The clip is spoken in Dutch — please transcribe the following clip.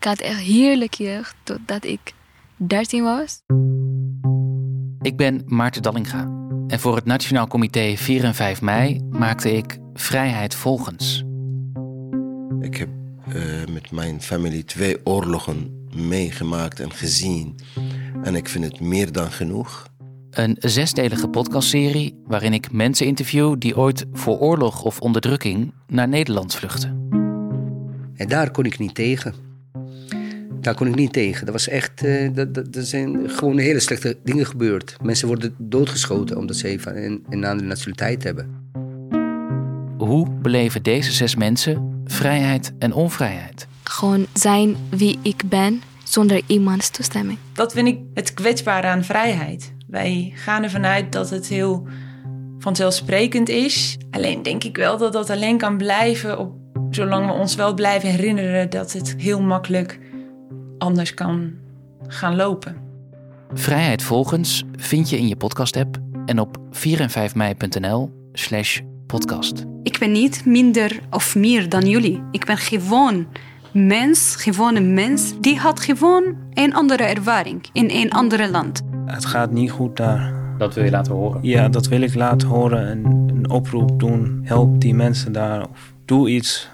Ik had echt heerlijk jeugd totdat ik 13 was. Ik ben Maarten Dallinga en voor het Nationaal Comité 4 en 5 mei maakte ik Vrijheid Volgens. Ik heb uh, met mijn familie twee oorlogen meegemaakt en gezien. En ik vind het meer dan genoeg. Een zesdelige podcastserie waarin ik mensen interview die ooit voor oorlog of onderdrukking naar Nederland vluchten. En daar kon ik niet tegen. Daar kon ik niet tegen. Dat was echt. Uh, dat, dat, dat, zijn gewoon hele slechte dingen gebeurd. Mensen worden doodgeschoten omdat ze even een, een andere nationaliteit hebben. Hoe beleven deze zes mensen vrijheid en onvrijheid? Gewoon zijn wie ik ben zonder iemands toestemming. Dat vind ik het kwetsbare aan vrijheid. Wij gaan ervan uit dat het heel vanzelfsprekend is. Alleen denk ik wel dat dat alleen kan blijven op, zolang we ons wel blijven herinneren dat het heel makkelijk anders kan gaan lopen. Vrijheid volgens vind je in je podcast-app en op 4 en 5 mei.nl slash podcast. Ik ben niet minder of meer dan jullie. Ik ben gewoon mens, gewoon een mens, die had gewoon een andere ervaring in een andere land. Het gaat niet goed daar. Dat wil je laten horen? Ja, dat wil ik laten horen en een oproep doen. Help die mensen daar of doe iets